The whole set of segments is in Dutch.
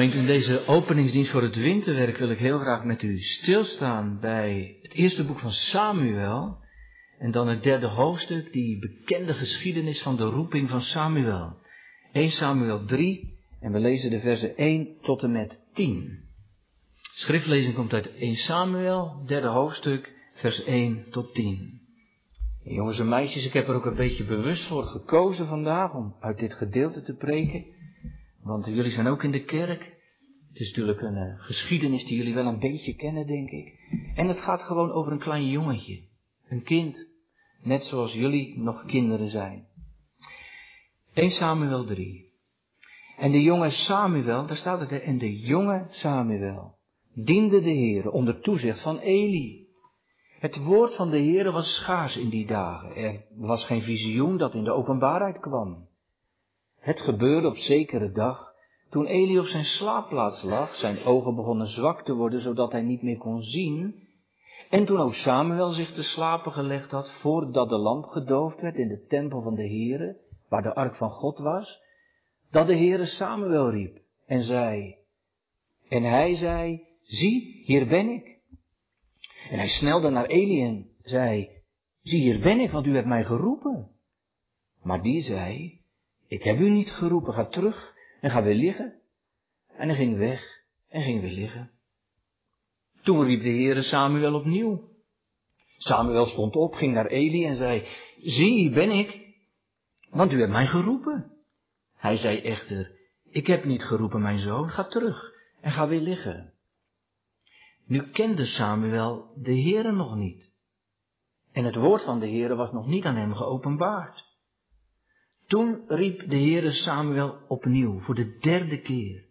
In deze openingsdienst voor het winterwerk wil ik heel graag met u stilstaan bij het eerste boek van Samuel. En dan het derde hoofdstuk, die bekende geschiedenis van de roeping van Samuel. 1 Samuel 3 en we lezen de versen 1 tot en met 10. Schriftlezing komt uit 1 Samuel, derde hoofdstuk, vers 1 tot 10. En jongens en meisjes, ik heb er ook een beetje bewust voor gekozen vandaag om uit dit gedeelte te preken. Want jullie zijn ook in de kerk. Het is natuurlijk een uh, geschiedenis die jullie wel een beetje kennen, denk ik. En het gaat gewoon over een klein jongetje. Een kind. Net zoals jullie nog kinderen zijn. 1 Samuel 3. En de jonge Samuel, daar staat het, en de jonge Samuel diende de Heer onder toezicht van Eli. Het woord van de Heer was schaars in die dagen. Er was geen visioen dat in de openbaarheid kwam. Het gebeurde op zekere dag, toen Eli op zijn slaapplaats lag, zijn ogen begonnen zwak te worden, zodat hij niet meer kon zien, en toen ook Samuel zich te slapen gelegd had, voordat de lamp gedoofd werd in de tempel van de Heere, waar de ark van God was, dat de Heere Samuel riep en zei, en hij zei, zie, hier ben ik. En hij snelde naar Eli en zei, zie, hier ben ik, want u hebt mij geroepen. Maar die zei, ik heb u niet geroepen, ga terug en ga weer liggen. En hij ging weg en ging weer liggen. Toen riep de Heere Samuel opnieuw. Samuel stond op, ging naar Eli en zei, zie, ben ik, want u hebt mij geroepen. Hij zei echter, ik heb niet geroepen, mijn zoon, ga terug en ga weer liggen. Nu kende Samuel de Heere nog niet. En het woord van de Heere was nog niet aan hem geopenbaard. Toen riep de Heere Samuel opnieuw, voor de derde keer.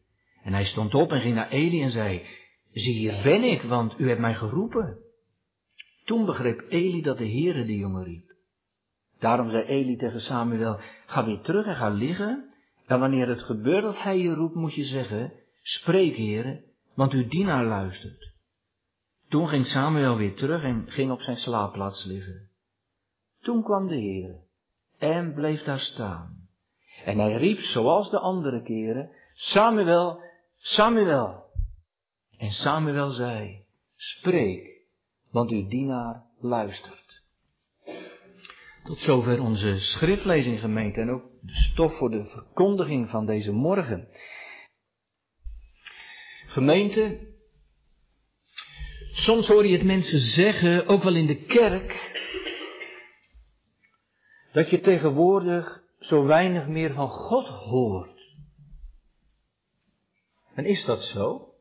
En hij stond op en ging naar Eli en zei, zie hier ben ik, want u hebt mij geroepen. Toen begreep Eli dat de Heere de jongen riep. Daarom zei Eli tegen Samuel, ga weer terug en ga liggen. En wanneer het gebeurt dat hij je roept, moet je zeggen, spreek Heere, want uw dienaar luistert. Toen ging Samuel weer terug en ging op zijn slaapplaats liggen. Toen kwam de Heere en bleef daar staan. En hij riep, zoals de andere keren, Samuel, Samuel. En Samuel zei, spreek, want uw dienaar luistert. Tot zover onze schriftlezing gemeente en ook de stof voor de verkondiging van deze morgen. Gemeente, soms hoor je het mensen zeggen, ook wel in de kerk, dat je tegenwoordig zo weinig meer van God hoort. En is dat zo?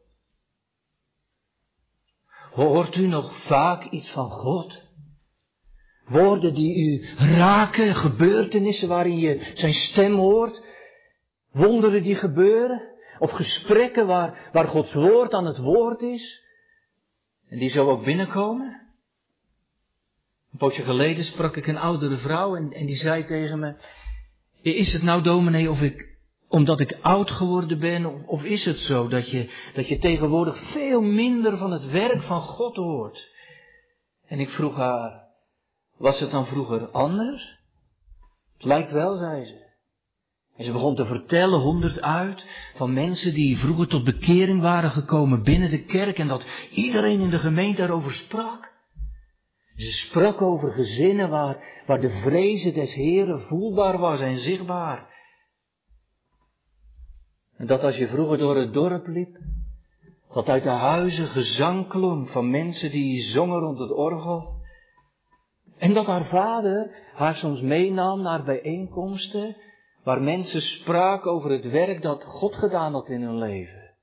Hoort u nog vaak iets van God? Woorden die u raken, gebeurtenissen waarin je zijn stem hoort, wonderen die gebeuren, of gesprekken waar, waar Gods woord aan het woord is, en die zo ook binnenkomen? Een poosje geleden sprak ik een oudere vrouw en, en die zei tegen me, is het nou dominee of ik, omdat ik oud geworden ben, of, of is het zo dat je, dat je tegenwoordig veel minder van het werk van God hoort? En ik vroeg haar, was het dan vroeger anders? Het lijkt wel, zei ze. En ze begon te vertellen, honderd uit, van mensen die vroeger tot bekering waren gekomen binnen de kerk en dat iedereen in de gemeente daarover sprak. Ze sprak over gezinnen waar, waar de vrezen des Heren voelbaar was en zichtbaar. En dat als je vroeger door het dorp liep, dat uit de huizen gezang klonk van mensen die zongen rond het orgel. En dat haar vader haar soms meenam naar bijeenkomsten waar mensen spraken over het werk dat God gedaan had in hun leven.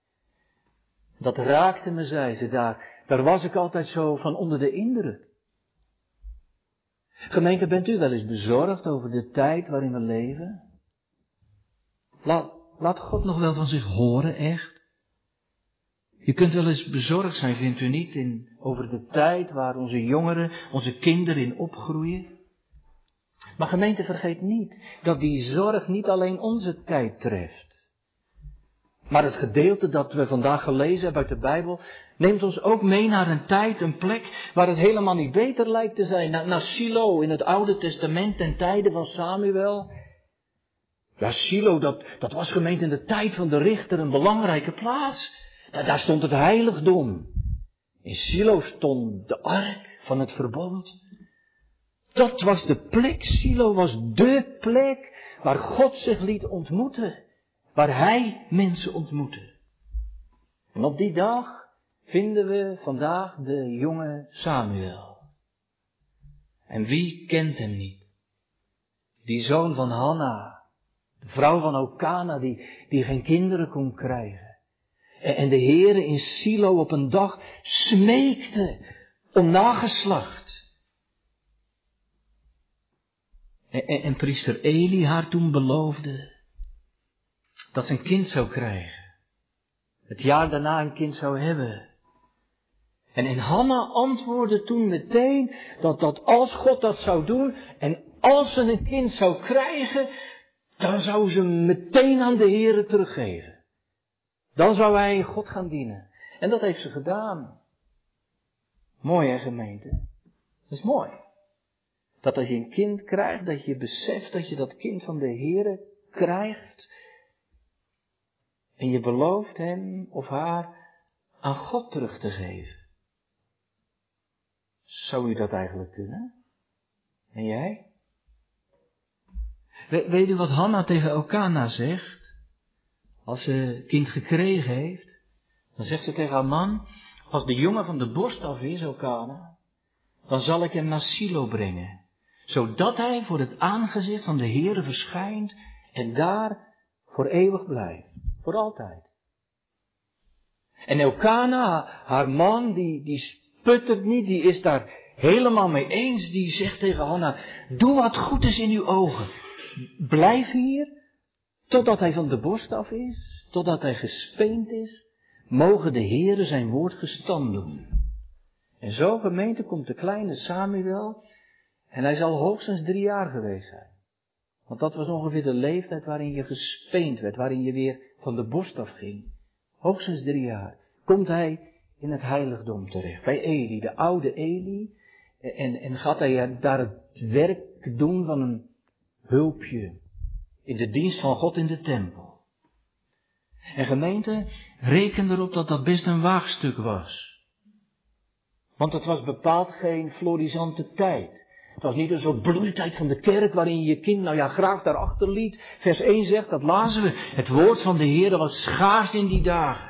Dat raakte me, zei ze, daar, daar was ik altijd zo van onder de indruk. Gemeente, bent u wel eens bezorgd over de tijd waarin we leven? Laat, laat God nog wel van zich horen, echt. Je kunt wel eens bezorgd zijn, vindt u niet, in, over de tijd waar onze jongeren, onze kinderen in opgroeien. Maar gemeente, vergeet niet dat die zorg niet alleen onze tijd treft. Maar het gedeelte dat we vandaag gelezen hebben uit de Bijbel, neemt ons ook mee naar een tijd, een plek waar het helemaal niet beter lijkt te zijn. Naar, naar Silo in het Oude Testament ten tijde van Samuel. Ja, Silo, dat, dat was gemeend in de tijd van de richter een belangrijke plaats. Daar, daar stond het heiligdom. In Silo stond de ark van het verbond. Dat was de plek, Silo was de plek waar God zich liet ontmoeten. Waar Hij mensen ontmoette. En op die dag vinden we vandaag de jonge Samuel. En wie kent hem niet? Die zoon van Hanna, de vrouw van Okana, die, die geen kinderen kon krijgen. En de Heere in Silo op een dag smeekte om nageslacht. En, en, en priester Eli haar toen beloofde dat ze een kind zou krijgen. Het jaar daarna een kind zou hebben. En, en Hanna antwoordde toen meteen dat, dat als God dat zou doen en als ze een kind zou krijgen, dan zou ze meteen aan de Heere teruggeven. Dan zou hij God gaan dienen. En dat heeft ze gedaan. Mooi hè gemeente? Dat is mooi. Dat als je een kind krijgt, dat je beseft dat je dat kind van de Heere krijgt. En je belooft hem of haar aan God terug te geven. Zou u dat eigenlijk kunnen? En jij? weet u wat Hanna tegen Elkana zegt? Als ze kind gekregen heeft, dan zegt ze tegen haar man, als de jongen van de borst af is, Elkana, dan zal ik hem naar Silo brengen, zodat hij voor het aangezicht van de Heere verschijnt en daar voor eeuwig blijft, voor altijd. En Elkana, haar man, die, die puttert niet, die is daar helemaal mee eens. Die zegt tegen Hanna, doe wat goed is in uw ogen. Blijf hier, totdat hij van de borst af is, totdat hij gespeend is. Mogen de Heere zijn woord gestand doen. En zo gemeente komt de kleine Samuel, en hij zal hoogstens drie jaar geweest zijn. Want dat was ongeveer de leeftijd waarin je gespeend werd, waarin je weer van de borst af ging. Hoogstens drie jaar. Komt hij in het heiligdom terecht. Bij Eli, de oude Eli. En, en gaat hij daar het werk doen van een hulpje. In de dienst van God in de tempel. En gemeente, reken erop dat dat best een waagstuk was. Want het was bepaald geen florisante tijd. Het was niet een soort bloeitijd van de kerk waarin je kind nou ja graag daarachter liet. Vers 1 zegt, dat lazen we. Het woord van de Heer was schaars in die dagen.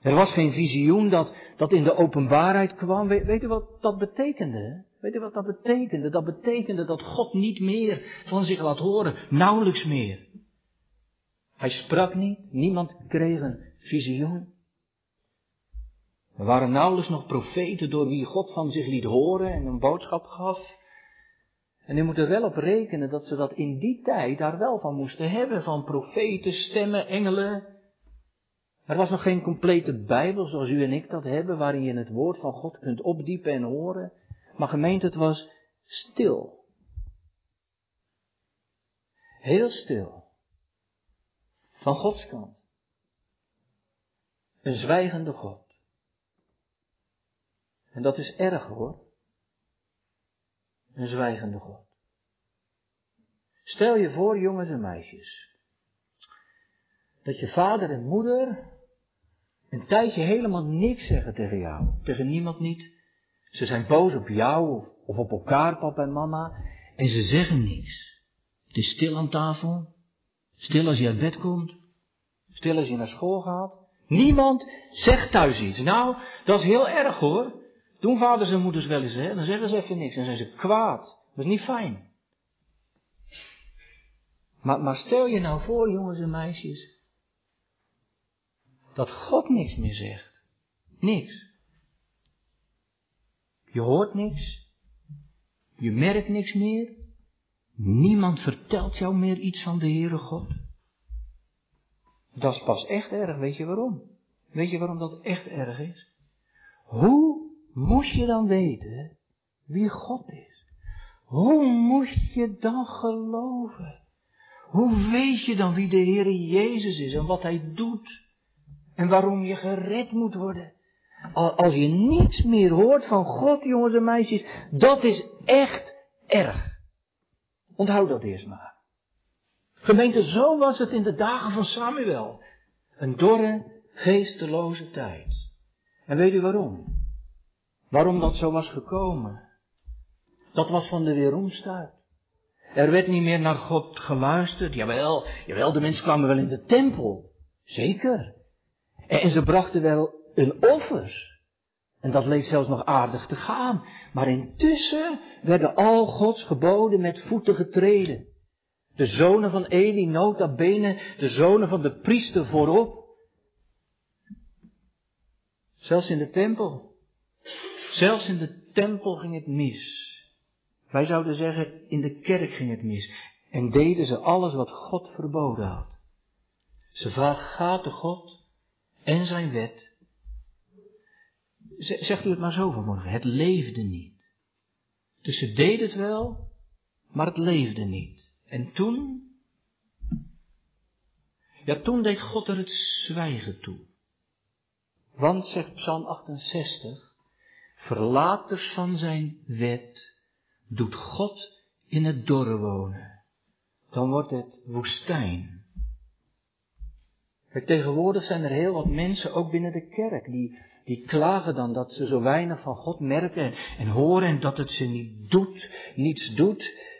Er was geen visioen dat, dat in de openbaarheid kwam. Weet, weet u wat dat betekende? Weet u wat dat betekende? Dat betekende dat God niet meer van zich laat horen, nauwelijks meer. Hij sprak niet, niemand kreeg een visioen. Er waren nauwelijks nog profeten door wie God van zich liet horen en een boodschap gaf. En u moet er wel op rekenen dat ze dat in die tijd daar wel van moesten hebben, van profeten, stemmen, engelen, er was nog geen complete Bijbel zoals u en ik dat hebben, waarin je het woord van God kunt opdiepen en horen. Maar gemeente, het was stil. Heel stil. Van Gods kant. Een zwijgende God. En dat is erg hoor. Een zwijgende God. Stel je voor, jongens en meisjes, dat je vader en moeder een tijdje helemaal niks zeggen tegen jou. Tegen niemand niet. Ze zijn boos op jou of op elkaar, papa en mama. En ze zeggen niks. Het is stil aan tafel. Stil als je uit bed komt. Stil als je naar school gaat. Niemand zegt thuis iets. Nou, dat is heel erg hoor. Doen vaders en moeders wel eens, hè? Dan zeggen ze even niks. Dan zijn ze kwaad. Dat is niet fijn. Maar, maar stel je nou voor, jongens en meisjes, dat God niks meer zegt. Niks. Je hoort niks. Je merkt niks meer. Niemand vertelt jou meer iets van de Heere God. Dat is pas echt erg. Weet je waarom? Weet je waarom dat echt erg is? Hoe moet je dan weten wie God is? Hoe moet je dan geloven? Hoe weet je dan wie de Heere Jezus is en wat Hij doet? En waarom je gered moet worden. Als je niets meer hoort van God, jongens en meisjes, dat is echt erg. Onthoud dat eerst maar. Gemeente, zo was het in de dagen van Samuel. Een dorre, geesteloze tijd. En weet u waarom? Waarom dat zo was gekomen? Dat was van de weeromstuit. Er werd niet meer naar God geluisterd. Jawel, jawel, de mensen kwamen wel in de tempel. Zeker. En ze brachten wel een offer. En dat leek zelfs nog aardig te gaan. Maar intussen werden al Gods geboden met voeten getreden. De zonen van Eli, nota bene, de zonen van de priester voorop. Zelfs in de tempel. Zelfs in de tempel ging het mis. Wij zouden zeggen, in de kerk ging het mis. En deden ze alles wat God verboden had. Ze vergaten God en zijn wet. Zegt u het maar zo vanmorgen, het leefde niet. Dus ze deden het wel, maar het leefde niet. En toen, ja toen deed God er het zwijgen toe. Want, zegt Psalm 68, verlaters van zijn wet doet God in het dorre wonen. Dan wordt het woestijn. tegenwoordig zijn er heel wat mensen, ook binnen de kerk, die, die klagen dan dat ze zo weinig van God merken en, en horen en dat het ze niet doet, niets doet.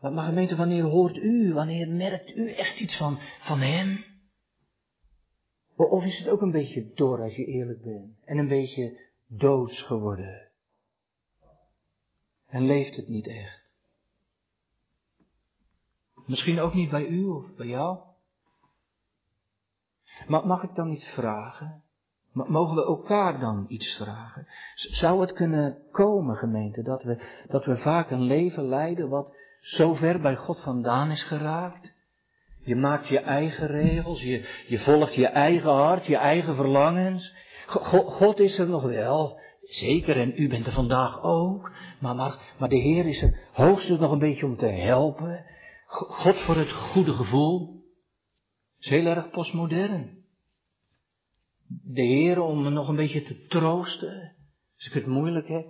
Maar gemeente, wanneer hoort u, wanneer merkt u echt iets van, van Hem? Of is het ook een beetje dor als je eerlijk bent en een beetje doods geworden? En leeft het niet echt? Misschien ook niet bij u of bij jou? Maar mag ik dan iets vragen? Mogen we elkaar dan iets vragen? Zou het kunnen komen, gemeente, dat we, dat we vaak een leven leiden wat zo ver bij God vandaan is geraakt? Je maakt je eigen regels, je, je volgt je eigen hart, je eigen verlangens. God is er nog wel, Zeker, en u bent er vandaag ook. Maar, maar, de Heer is er hoogstens nog een beetje om te helpen. God voor het goede gevoel. is heel erg postmodern. De Heer om me nog een beetje te troosten. Als ik het moeilijk heb.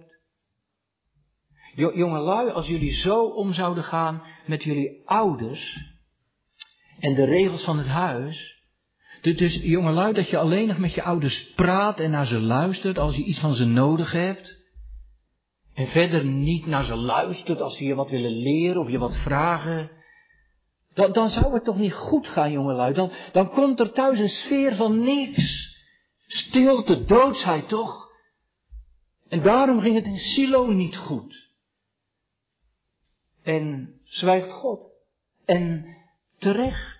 Jongelui, als jullie zo om zouden gaan met jullie ouders. En de regels van het huis. Dus jongelui, dat je alleen nog met je ouders praat en naar ze luistert als je iets van ze nodig hebt. En verder niet naar ze luistert als ze je wat willen leren of je wat vragen. Dan, dan zou het toch niet goed gaan, jongelui. Dan, dan komt er thuis een sfeer van niks. Stilte, doodsheid toch? En daarom ging het in Silo niet goed. En zwijgt God. En terecht.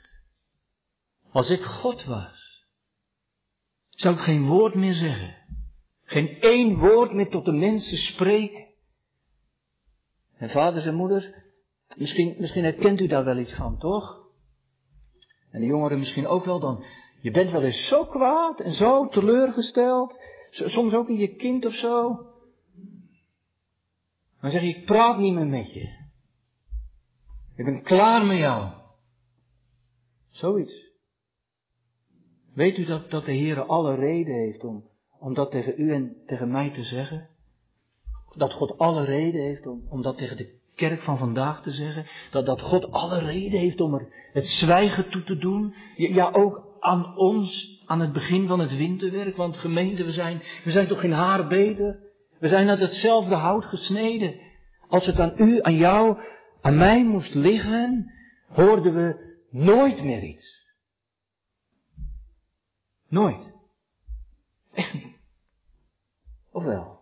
Als ik God was, zou ik geen woord meer zeggen. Geen één woord meer tot de mensen spreken. En vaders en moeders, misschien, misschien herkent u daar wel iets van, toch? En de jongeren misschien ook wel dan. Je bent wel eens zo kwaad en zo teleurgesteld. Soms ook in je kind of zo. Dan zeg je, ik praat niet meer met je. Ik ben klaar met jou. Zoiets. Weet u dat, dat de Heer alle reden heeft om, om dat tegen u en tegen mij te zeggen? Dat God alle reden heeft om, om dat tegen de kerk van vandaag te zeggen? Dat, dat God alle reden heeft om er het zwijgen toe te doen? Ja, ook aan ons, aan het begin van het winterwerk, want gemeente, we zijn, we zijn toch geen haar beter? We zijn uit hetzelfde hout gesneden. Als het aan u, aan jou, aan mij moest liggen, hoorden we nooit meer iets. Nooit. Echt niet. Of wel?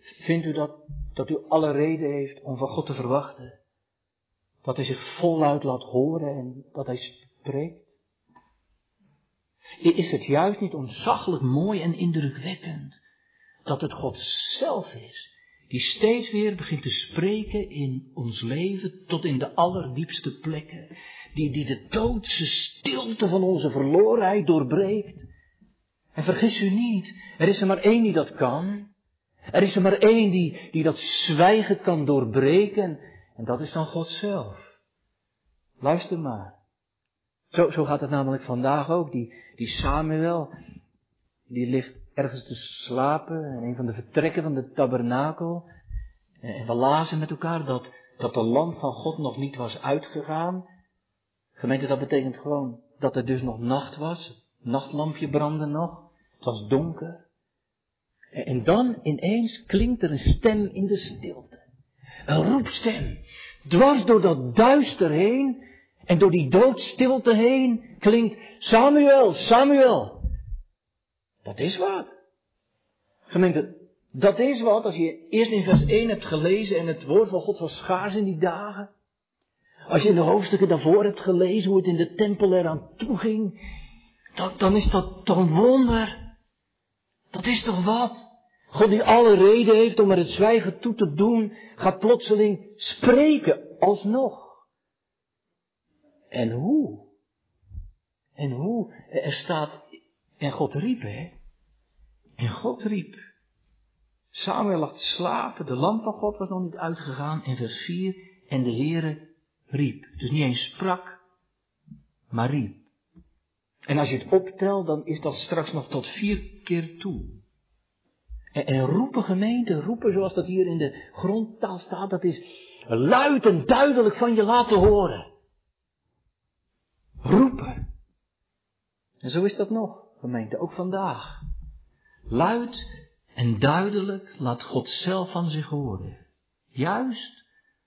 Vindt u dat, dat u alle reden heeft om van God te verwachten? Dat hij zich voluit laat horen en dat hij spreekt? Is het juist niet onzaggelijk mooi en indrukwekkend dat het God zelf is die steeds weer begint te spreken in ons leven tot in de allerdiepste plekken die, die de doodse stilte van onze verlorenheid doorbreekt. En vergis u niet, er is er maar één die dat kan. Er is er maar één die, die dat zwijgen kan doorbreken. En dat is dan God zelf. Luister maar. Zo, zo gaat het namelijk vandaag ook. Die, die Samuel, die ligt ergens te slapen in een van de vertrekken van de tabernakel. En we lazen met elkaar dat, dat de lamp van God nog niet was uitgegaan. Gemeente, dat betekent gewoon dat er dus nog nacht was. Het nachtlampje brandde nog. Het was donker. En dan ineens klinkt er een stem in de stilte. Een roepstem. Dwars door dat duister heen en door die doodstilte heen klinkt Samuel, Samuel. Dat is wat. Gemeente, dat is wat als je eerst in vers 1 hebt gelezen en het woord van God was schaars in die dagen. Als je in de hoofdstukken daarvoor hebt gelezen hoe het in de tempel eraan toe ging, dan, dan is dat toch wonder. Dat is toch wat? God die alle reden heeft om er het zwijgen toe te doen, gaat plotseling spreken alsnog. En hoe? En hoe? Er staat, en God riep, hè? En God riep. Samuel lag te slapen, de lamp van God was nog niet uitgegaan. In vers 4, en de Heere riep. Dus niet eens sprak, maar riep. En als je het optelt, dan is dat straks nog tot vier keer toe. En, en roepen gemeente, roepen zoals dat hier in de grondtaal staat, dat is luid en duidelijk van je laten horen. Roepen. En zo is dat nog, gemeente, ook vandaag. Luid en duidelijk laat God zelf van zich horen. Juist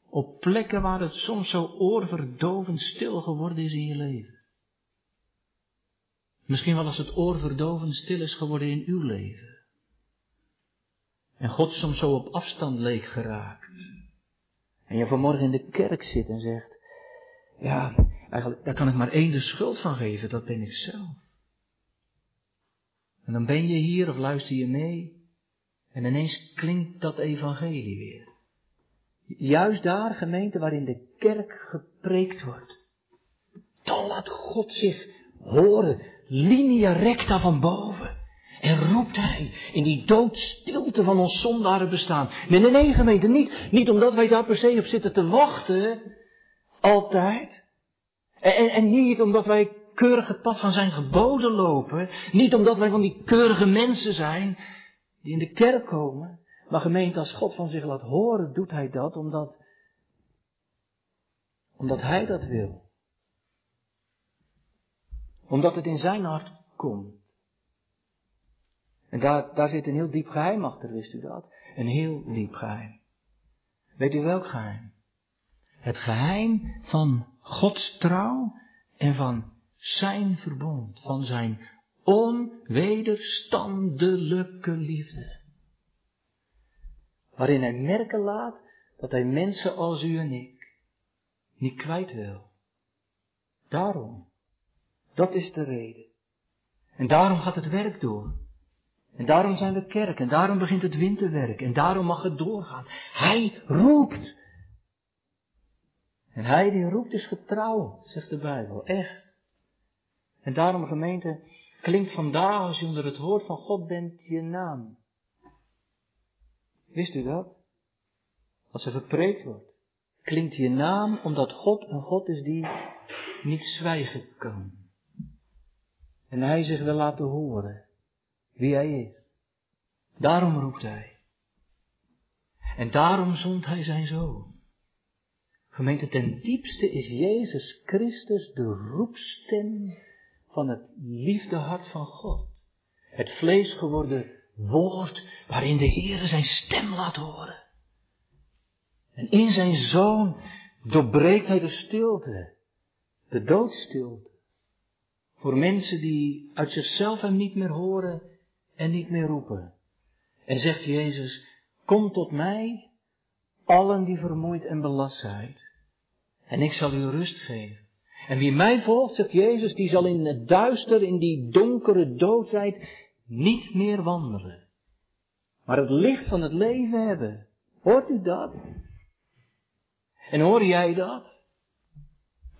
op plekken waar het soms zo oorverdovend stil geworden is in je leven. Misschien wel als het oorverdovend stil is geworden in uw leven. En God soms zo op afstand leek geraakt. En je vanmorgen in de kerk zit en zegt, ja, eigenlijk, daar kan ik maar één de schuld van geven, dat ben ik zelf. En dan ben je hier of luister je mee en ineens klinkt dat evangelie weer. Juist daar, gemeente, waarin de kerk gepreekt wordt. Dan laat God zich horen, linea recta van boven. En roept hij in die doodstilte van ons zondaren bestaan. Nee, nee, nee, gemeente, niet, niet omdat wij daar per se op zitten te wachten. Altijd. En, en, en niet omdat wij keurig het pad van zijn geboden lopen. Niet omdat wij van die keurige mensen zijn die in de kerk komen. Maar gemeente, als God van zich laat horen, doet hij dat omdat, omdat hij dat wil. Omdat het in zijn hart komt. En daar, daar zit een heel diep geheim achter, wist u dat? Een heel diep geheim. Weet u welk geheim? Het geheim van Gods trouw en van zijn verbond, van zijn onwederstandelijke liefde. Waarin hij merken laat dat hij mensen als u en ik niet kwijt wil. Daarom. Dat is de reden. En daarom gaat het werk door. En daarom zijn we kerk. En daarom begint het winterwerk. En daarom mag het doorgaan. Hij roept. En hij die roept is getrouw, zegt de Bijbel. Echt. En daarom gemeente, klinkt vandaag als je onder het woord van God bent je naam. Wist u dat? Als er gepreekt wordt, klinkt je naam omdat God een God is die niet zwijgen kan. En hij zich wil laten horen wie hij is. Daarom roept hij. En daarom zond hij zijn zoon. Gemeente, ten diepste is Jezus Christus de roepstem van het liefdehart van God. Het vlees geworden woord waarin de Heer zijn stem laat horen. En in zijn zoon doorbreekt hij de stilte, de doodstilte. Voor mensen die uit zichzelf hem niet meer horen en niet meer roepen. En zegt Jezus, kom tot mij, allen die vermoeid en belast zijn, en ik zal u rust geven. En wie mij volgt, zegt Jezus, die zal in het duister, in die donkere doodheid, niet meer wandelen. Maar het licht van het leven hebben. Hoort u dat? En hoor jij dat?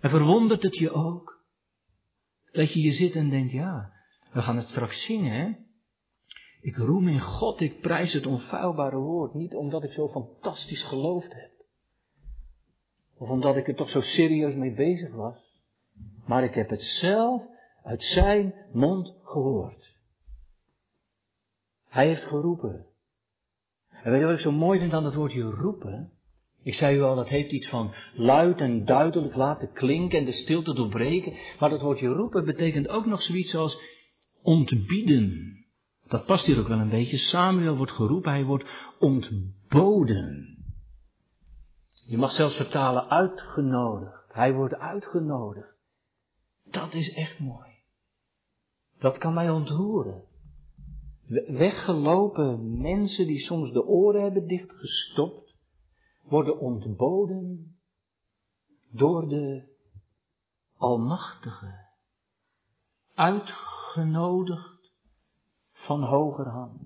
En verwondert het je ook? Dat je hier zit en denkt, ja, we gaan het straks zingen, hè? Ik roem in God, ik prijs het onfeilbare woord. Niet omdat ik zo fantastisch geloofd heb. Of omdat ik er toch zo serieus mee bezig was. Maar ik heb het zelf uit zijn mond gehoord. Hij heeft geroepen. En weet je wat ik zo mooi vind aan het woordje roepen? Ik zei u al, dat heeft iets van luid en duidelijk laten klinken en de stilte doorbreken. Maar dat woordje roepen betekent ook nog zoiets als ontbieden. Dat past hier ook wel een beetje. Samuel wordt geroepen, hij wordt ontboden. Je mag zelfs vertalen uitgenodigd. Hij wordt uitgenodigd. Dat is echt mooi. Dat kan mij ontroeren. Weggelopen mensen die soms de oren hebben dichtgestopt, worden ontboden door de Almachtige. Uitgenodigd van hogerhand.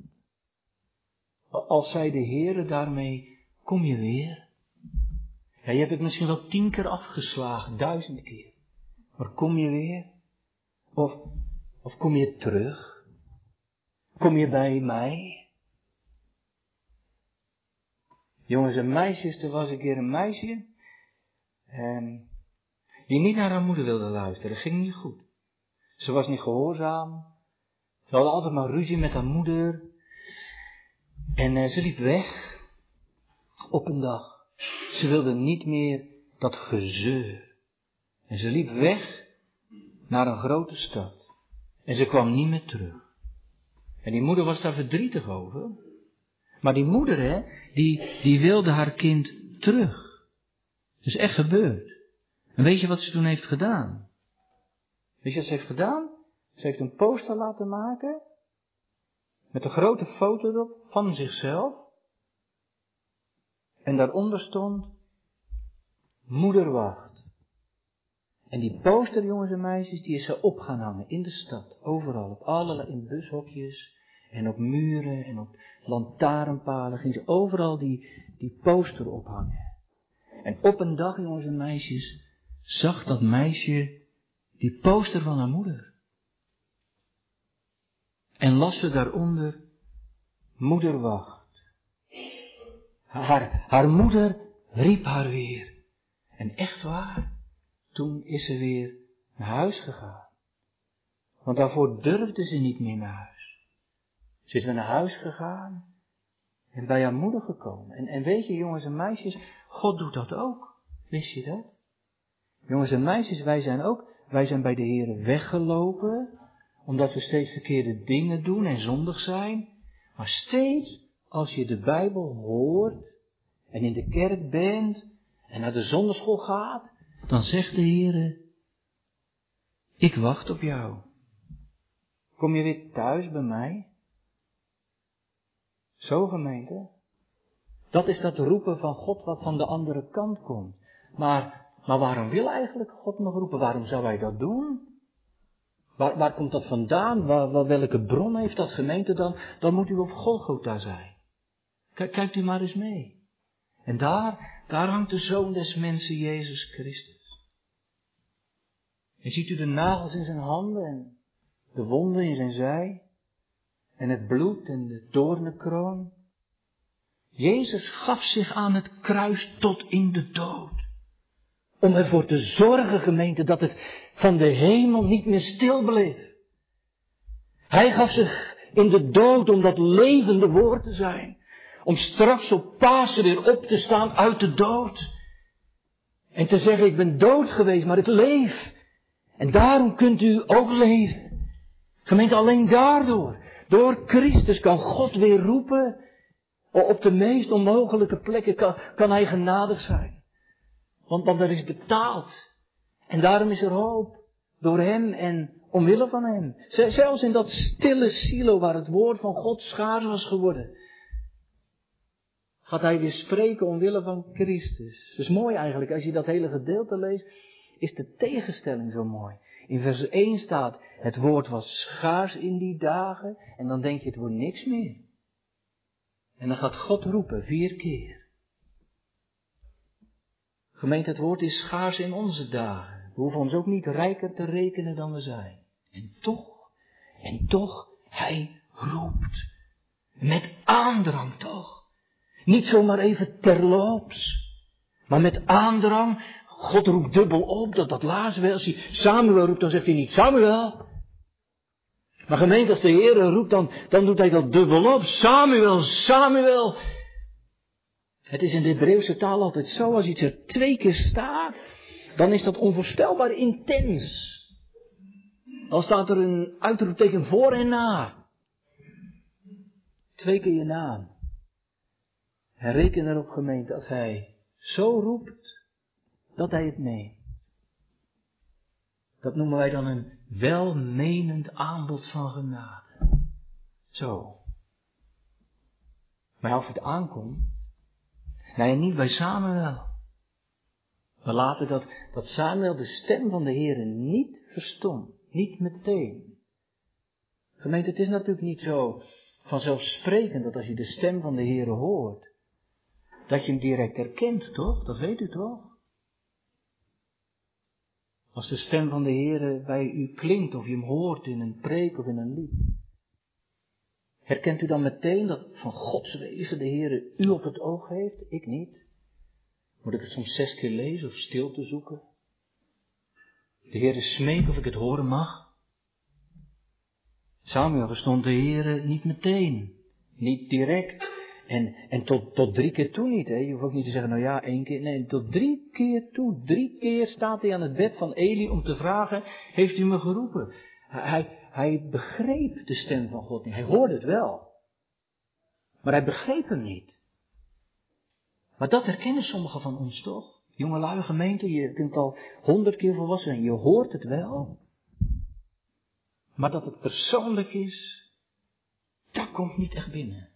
Als zei de Heere daarmee, kom je weer? Ja, je hebt het misschien wel tien keer afgeslagen, duizend keer. Maar kom je weer? Of, of kom je terug? Kom je bij mij? Jongens en meisjes, er was een keer een meisje. En die niet naar haar moeder wilde luisteren. Dat ging niet goed. Ze was niet gehoorzaam. Ze had altijd maar ruzie met haar moeder. En uh, ze liep weg. Op een dag. Ze wilde niet meer dat gezeur. En ze liep weg naar een grote stad. En ze kwam niet meer terug. En die moeder was daar verdrietig over. Maar die moeder, hè, die, die wilde haar kind terug. Dat is echt gebeurd. En weet je wat ze toen heeft gedaan? Weet je wat ze heeft gedaan? Ze heeft een poster laten maken. Met een grote foto erop van zichzelf. En daaronder stond, moeder wacht. En die poster, jongens en meisjes, die is ze op gaan hangen in de stad, overal, op allerlei, in bushokjes en op muren en op lantaarnpalen, ging ze overal die, die poster ophangen. En op een dag, jongens en meisjes, zag dat meisje die poster van haar moeder. En las ze daaronder, moeder wacht. Haar, haar moeder riep haar weer. En echt waar, toen is ze weer naar huis gegaan. Want daarvoor durfde ze niet meer naar huis. Ze is weer naar huis gegaan en bij haar moeder gekomen. En, en weet je, jongens en meisjes, God doet dat ook. Wist je dat? Jongens en meisjes, wij zijn ook, wij zijn bij de Heer weggelopen, omdat we steeds verkeerde dingen doen en zondig zijn. Maar steeds als je de Bijbel hoort en in de kerk bent en naar de zonderschool gaat, dan zegt de Heer, ik wacht op jou. Kom je weer thuis bij mij? Zo gemeente. Dat is dat roepen van God wat van de andere kant komt. Maar, maar waarom wil eigenlijk God nog roepen? Waarom zou hij dat doen? Waar, waar komt dat vandaan? Waar, welke bron heeft dat gemeente dan? Dan moet u op Golgotha zijn. Kijk, kijkt u maar eens mee. En daar, daar hangt de Zoon des Mensen, Jezus Christus. En ziet u de nagels in zijn handen en de wonden in zijn zij? En het bloed en de doornenkroon? Jezus gaf zich aan het kruis tot in de dood. Om ervoor te zorgen, gemeente, dat het van de hemel niet meer stil bleef. Hij gaf zich in de dood om dat levende woord te zijn. Om straks op Pasen weer op te staan uit de dood. En te zeggen, ik ben dood geweest, maar ik leef. En daarom kunt u ook leven. Gemeente, alleen daardoor, door Christus kan God weer roepen. Op de meest onmogelijke plekken kan, kan Hij genadig zijn. Want, want er is betaald. En daarom is er hoop. Door Hem en omwille van Hem. Zelfs in dat stille silo waar het woord van God schaars was geworden gaat hij weer spreken omwille van Christus. Is mooi eigenlijk, als je dat hele gedeelte leest, is de tegenstelling zo mooi. In vers 1 staat, het woord was schaars in die dagen, en dan denk je, het wordt niks meer. En dan gaat God roepen, vier keer. Gemeente, het woord is schaars in onze dagen. We hoeven ons ook niet rijker te rekenen dan we zijn. En toch, en toch, hij roept. Met aandrang toch. Niet zomaar even terloops, maar met aandrang. God roept dubbel op, dat, dat lazen we. Als hij Samuel roept, dan zegt hij niet Samuel. Maar gemeente, als de Heer roept, dan, dan doet hij dat dubbel op. Samuel, Samuel. Het is in de Hebreeuwse taal altijd zo, als iets er twee keer staat, dan is dat onvoorstelbaar intens. Dan staat er een uitroepteken voor en na. Twee keer je naam. En reken erop gemeente als hij zo roept, dat hij het meent. Dat noemen wij dan een welmenend aanbod van genade. Zo. Maar of het aankomt, nee, niet bij Samuel. We laten dat, dat Samuel de stem van de Heer niet verstond. Niet meteen. Gemeente, het is natuurlijk niet zo vanzelfsprekend dat als je de stem van de Heer hoort, dat je hem direct herkent, toch? Dat weet u toch? Als de stem van de Heer bij u klinkt, of je hem hoort in een preek of in een lied. Herkent u dan meteen dat van Gods wegen de Heer u op het oog heeft? Ik niet. Moet ik het soms zes keer lezen of stil te zoeken? De Heer smeek of ik het horen mag. Samuel verstond de Heer niet meteen, niet direct. En, en tot, tot drie keer toe niet. Hè? Je hoeft ook niet te zeggen, nou ja, één keer. Nee, tot drie keer toe. Drie keer staat hij aan het bed van Eli om te vragen, heeft u me geroepen? Hij, hij begreep de stem van God niet. Hij hoorde het wel. Maar hij begreep hem niet. Maar dat herkennen sommigen van ons toch? Jonge lui gemeente, je kunt al honderd keer volwassen zijn. Je hoort het wel. Maar dat het persoonlijk is, dat komt niet echt binnen.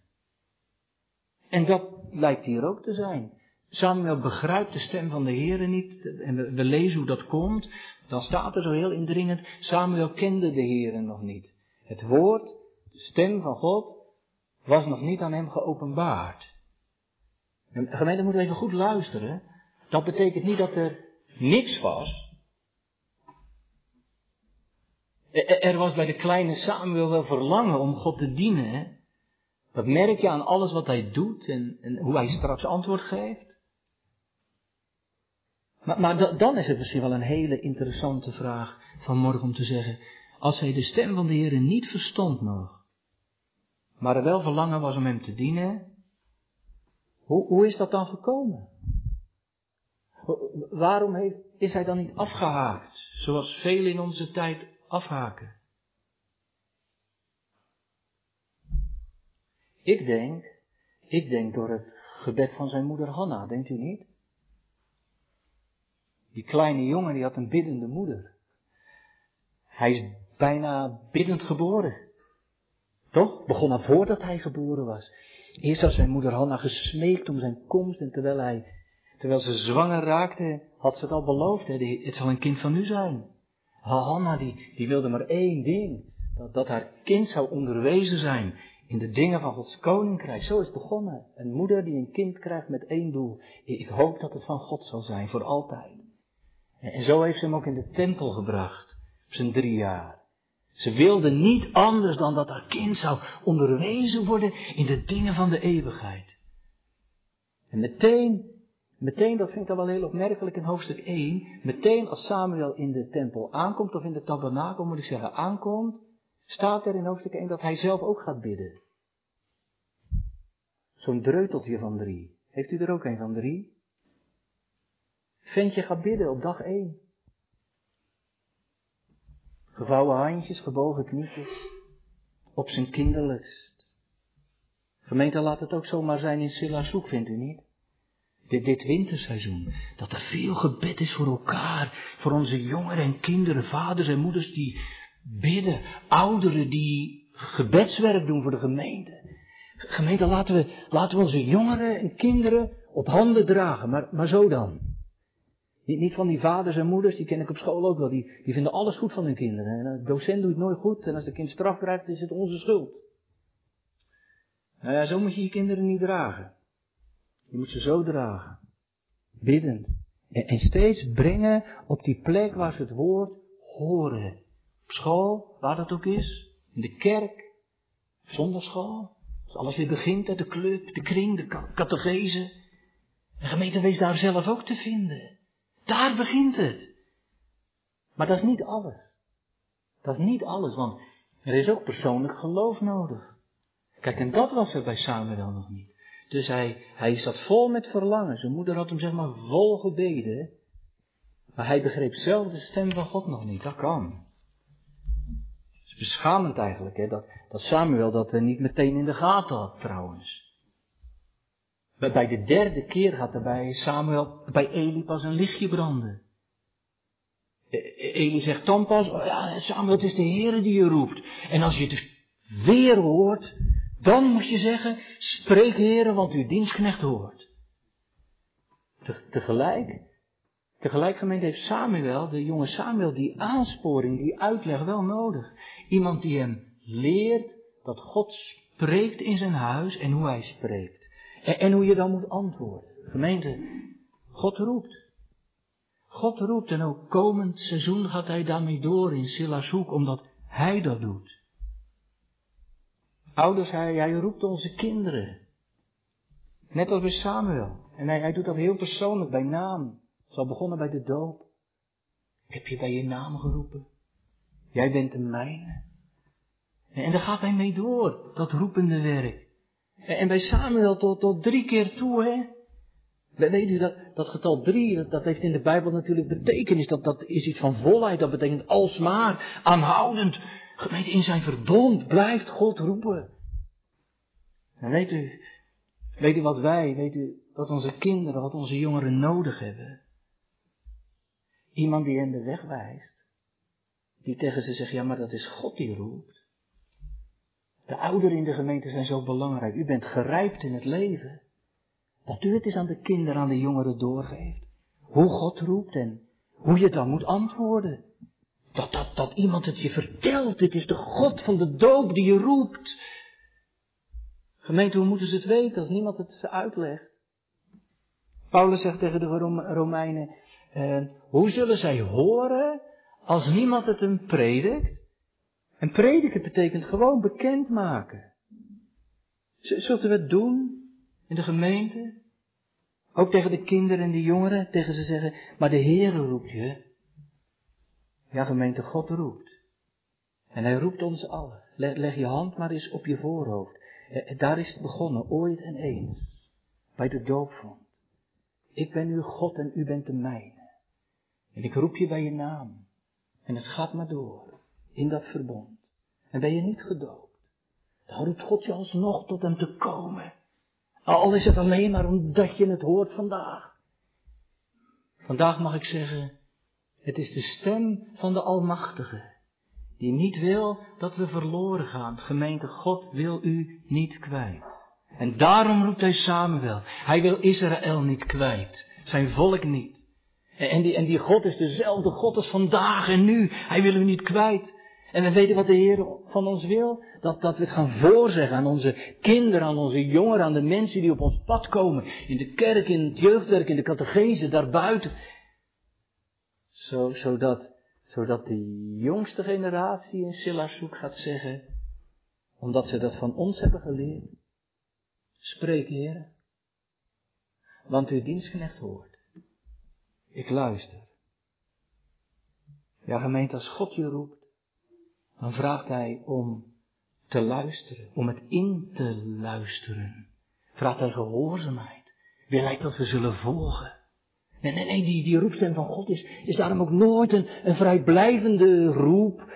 En dat lijkt hier ook te zijn. Samuel begrijpt de stem van de Heer niet. En we, lezen hoe dat komt. Dan staat er zo heel indringend. Samuel kende de Heer nog niet. Het woord, de stem van God, was nog niet aan hem geopenbaard. En gemeente moet even goed luisteren. Dat betekent niet dat er niks was. Er was bij de kleine Samuel wel verlangen om God te dienen. Dat merk je aan alles wat hij doet en, en hoe hij straks antwoord geeft. Maar, dan is het misschien wel een hele interessante vraag vanmorgen om te zeggen, als hij de stem van de Heer niet verstond nog, maar er wel verlangen was om hem te dienen, hoe, hoe is dat dan gekomen? Waarom heeft, is hij dan niet afgehaakt, zoals velen in onze tijd afhaken? Ik denk, ik denk door het gebed van zijn moeder Hanna, denkt u niet? Die kleine jongen die had een biddende moeder. Hij is bijna biddend geboren. Toch? Begon al voordat hij geboren was. Eerst had zijn moeder Hanna gesmeekt om zijn komst en terwijl hij, terwijl ze zwanger raakte, had ze het al beloofd. Hè? Het zal een kind van u zijn. Hanna die, die wilde maar één ding. Dat, dat haar kind zou onderwezen zijn in de dingen van Gods koninkrijk. Zo is het begonnen. Een moeder die een kind krijgt met één doel. Ik hoop dat het van God zal zijn, voor altijd. En zo heeft ze hem ook in de tempel gebracht, op zijn drie jaar. Ze wilde niet anders dan dat haar kind zou onderwezen worden in de dingen van de eeuwigheid. En meteen, meteen, dat vind ik dan wel heel opmerkelijk in hoofdstuk 1, meteen als Samuel in de tempel aankomt, of in de tabernakel moet ik zeggen aankomt, staat er in hoofdstuk 1 dat hij zelf ook gaat bidden. Zo'n dreuteltje van drie. Heeft u er ook een van drie? Ventje gaat bidden op dag 1. Gevouwen handjes, gebogen knietjes. Op zijn kinderlust. Gemeente, laat het ook zomaar zijn in Sillazoek, vindt u niet? Dit, dit winterseizoen, dat er veel gebed is voor elkaar, voor onze jongeren en kinderen, vaders en moeders die bidden, ouderen die gebedswerk doen voor de gemeente. Gemeente, laten we, laten we onze jongeren en kinderen op handen dragen, maar, maar zo dan. Niet, niet van die vaders en moeders, die ken ik op school ook wel, die, die vinden alles goed van hun kinderen. En de docent doet het nooit goed en als de kind straf krijgt, is het onze schuld. Nou ja, zo moet je je kinderen niet dragen. Je moet ze zo dragen. Biddend. En, en steeds brengen op die plek waar ze het woord horen. School, waar dat ook is. In de kerk. Zondagschool. Als alles weer begint, de club, de kring, de catechese. De gemeente wees daar zelf ook te vinden. Daar begint het. Maar dat is niet alles. Dat is niet alles, want er is ook persoonlijk geloof nodig. Kijk, en dat was er bij Samuel nog niet. dus hij, hij zat vol met verlangen. Zijn moeder had hem zeg maar vol gebeden. Maar hij begreep zelf de stem van God nog niet. Dat kan. Is beschamend eigenlijk, hè, dat, dat Samuel dat niet meteen in de gaten had trouwens. Bij de derde keer gaat er bij Samuel, bij Eli pas een lichtje branden. E, e, Eli zegt dan pas, oh ja, Samuel, het is de Heer die je roept. En als je het weer hoort, dan moet je zeggen, spreek Heer, want uw dienstknecht hoort. tegelijk, tegelijk gemeente heeft Samuel, de jonge Samuel, die aansporing, die uitleg wel nodig. Iemand die hem leert dat God spreekt in zijn huis en hoe hij spreekt. En, hoe je dan moet antwoorden. Gemeente, God roept. God roept en ook komend seizoen gaat hij daarmee door in Silas hoek, omdat hij dat doet. Ouders, hij, roept onze kinderen. Net als bij Samuel. En hij doet dat heel persoonlijk, bij naam. Zal begonnen bij de doop. Ik heb je bij je naam geroepen. Jij bent de mijne. En daar gaat hij mee door, dat roepende werk. En bij Samuel tot, tot drie keer toe, hè. Weet u dat, dat getal drie, dat, dat, heeft in de Bijbel natuurlijk betekenis. Dat, dat is iets van volheid, dat betekent alsmaar, aanhoudend. Gemeente, in zijn verbond blijft God roepen. En weet u, weet u wat wij, weet u wat onze kinderen, wat onze jongeren nodig hebben? Iemand die hen de weg wijst. Die tegen ze zegt, ja maar dat is God die roept. De ouderen in de gemeente zijn zo belangrijk. U bent gerijpt in het leven. Dat u het eens aan de kinderen, aan de jongeren doorgeeft. Hoe God roept en hoe je dan moet antwoorden. Dat, dat, dat iemand het je vertelt. Dit is de God van de doop die je roept. Gemeente, hoe moeten ze het weten als niemand het ze uitlegt? Paulus zegt tegen de Romeinen, eh, hoe zullen zij horen als niemand het hem predikt? En prediken betekent gewoon bekendmaken. Zult u het doen in de gemeente? Ook tegen de kinderen en de jongeren, tegen ze zeggen, maar de Heere roept je. Ja, gemeente, God roept. En hij roept ons allen. Leg, je hand maar eens op je voorhoofd. Eh, daar is het begonnen, ooit en eens. Bij de doopvond. Ik ben uw God en u bent de mijne. En ik roep je bij je naam. En het gaat maar door in dat verbond. En ben je niet gedoopt, dan roept God je alsnog tot hem te komen. Al is het alleen maar omdat je het hoort vandaag. Vandaag mag ik zeggen, het is de stem van de Almachtige, die niet wil dat we verloren gaan. Gemeente, God wil u niet kwijt. En daarom roept hij Samuel. Hij wil Israël niet kwijt, zijn volk niet. En die, en die God is dezelfde God als vandaag en nu. Hij wil u niet kwijt. En we weten wat de Heer van ons wil. Dat, dat we het gaan voorzeggen aan onze kinderen, aan onze jongeren, aan de mensen die op ons pad komen. In de kerk, in het jeugdwerk, in de catechese, daarbuiten. Zo, zodat, zodat de jongste generatie in Sillarshoek gaat zeggen, omdat ze dat van ons hebben geleerd. Spreek, Heer. Want uw dienstknecht hoort. Ik luister. Ja, gemeente, als God je roept, dan vraagt hij om te luisteren, om het in te luisteren. Vraagt hij gehoorzaamheid. Wil hij dat we zullen volgen? Nee, nee, nee, die, die roepstem van God is, is daarom ook nooit een, een vrijblijvende roep.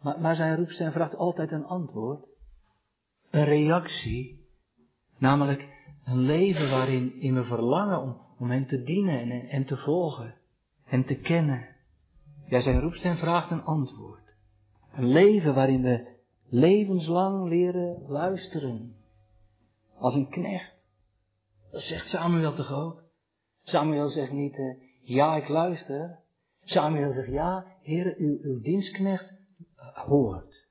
Maar, maar zijn roepstem vraagt altijd een antwoord. Een reactie. Namelijk een leven waarin in we verlangen om, hem te dienen en, te volgen. Hem te kennen. Ja, zijn roepstem vraagt een antwoord. Een leven waarin we levenslang leren luisteren. Als een knecht. Dat zegt Samuel toch ook? Samuel zegt niet, uh, ja, ik luister. Samuel zegt, ja, Heer, uw, dienstknecht uh, hoort.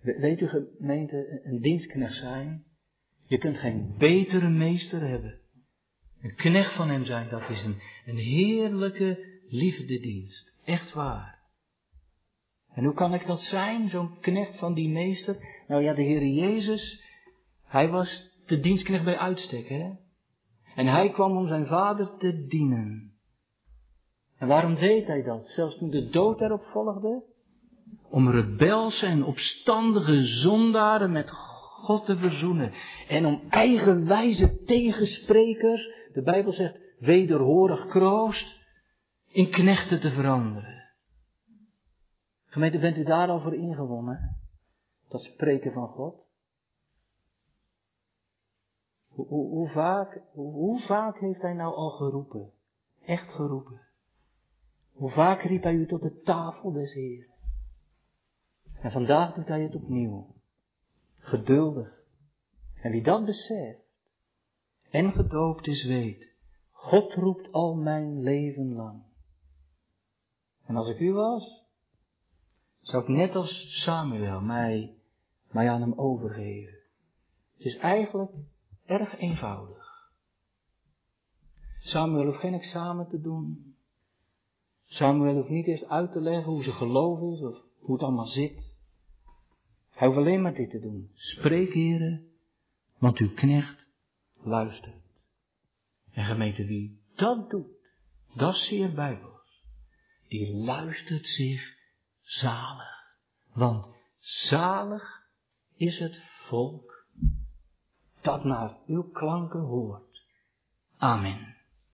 Weet u gemeente, een dienstknecht zijn? Je kunt geen betere meester hebben. Een knecht van hem zijn, dat is een, een heerlijke liefdedienst. Echt waar. En hoe kan ik dat zijn, zo'n knecht van die meester? Nou ja, de Heer Jezus, hij was de dienstknecht bij uitstek, hè? En hij kwam om zijn vader te dienen. En waarom deed hij dat? Zelfs toen de dood erop volgde? Om rebelse en opstandige zondaren met God te verzoenen. En om eigenwijze tegensprekers, de Bijbel zegt, wederhorig kroost, in knechten te veranderen. Gemeente, bent u daar al voor ingewonnen? Dat spreken van God? Hoe, hoe, vaak, hoe, vaak heeft hij nou al geroepen? Echt geroepen. Hoe vaak riep hij u tot de tafel des Heeren? En vandaag doet hij het opnieuw. Geduldig. En wie dat beseft en gedoopt is, weet, God roept al mijn leven lang. En als ik u was, zou ik net als Samuel mij, mij aan hem overgeven. Het is eigenlijk erg eenvoudig. Samuel hoeft geen examen te doen. Samuel hoeft niet eens uit te leggen hoe ze geloof is of hoe het allemaal zit. Hij hoeft alleen maar dit te doen. Spreek, heren, want uw knecht luistert. En gemeente, wie dat doet, dat is zeer bijbels. Die luistert zich zalig. Want zalig is het volk dat naar uw klanken hoort. Amen.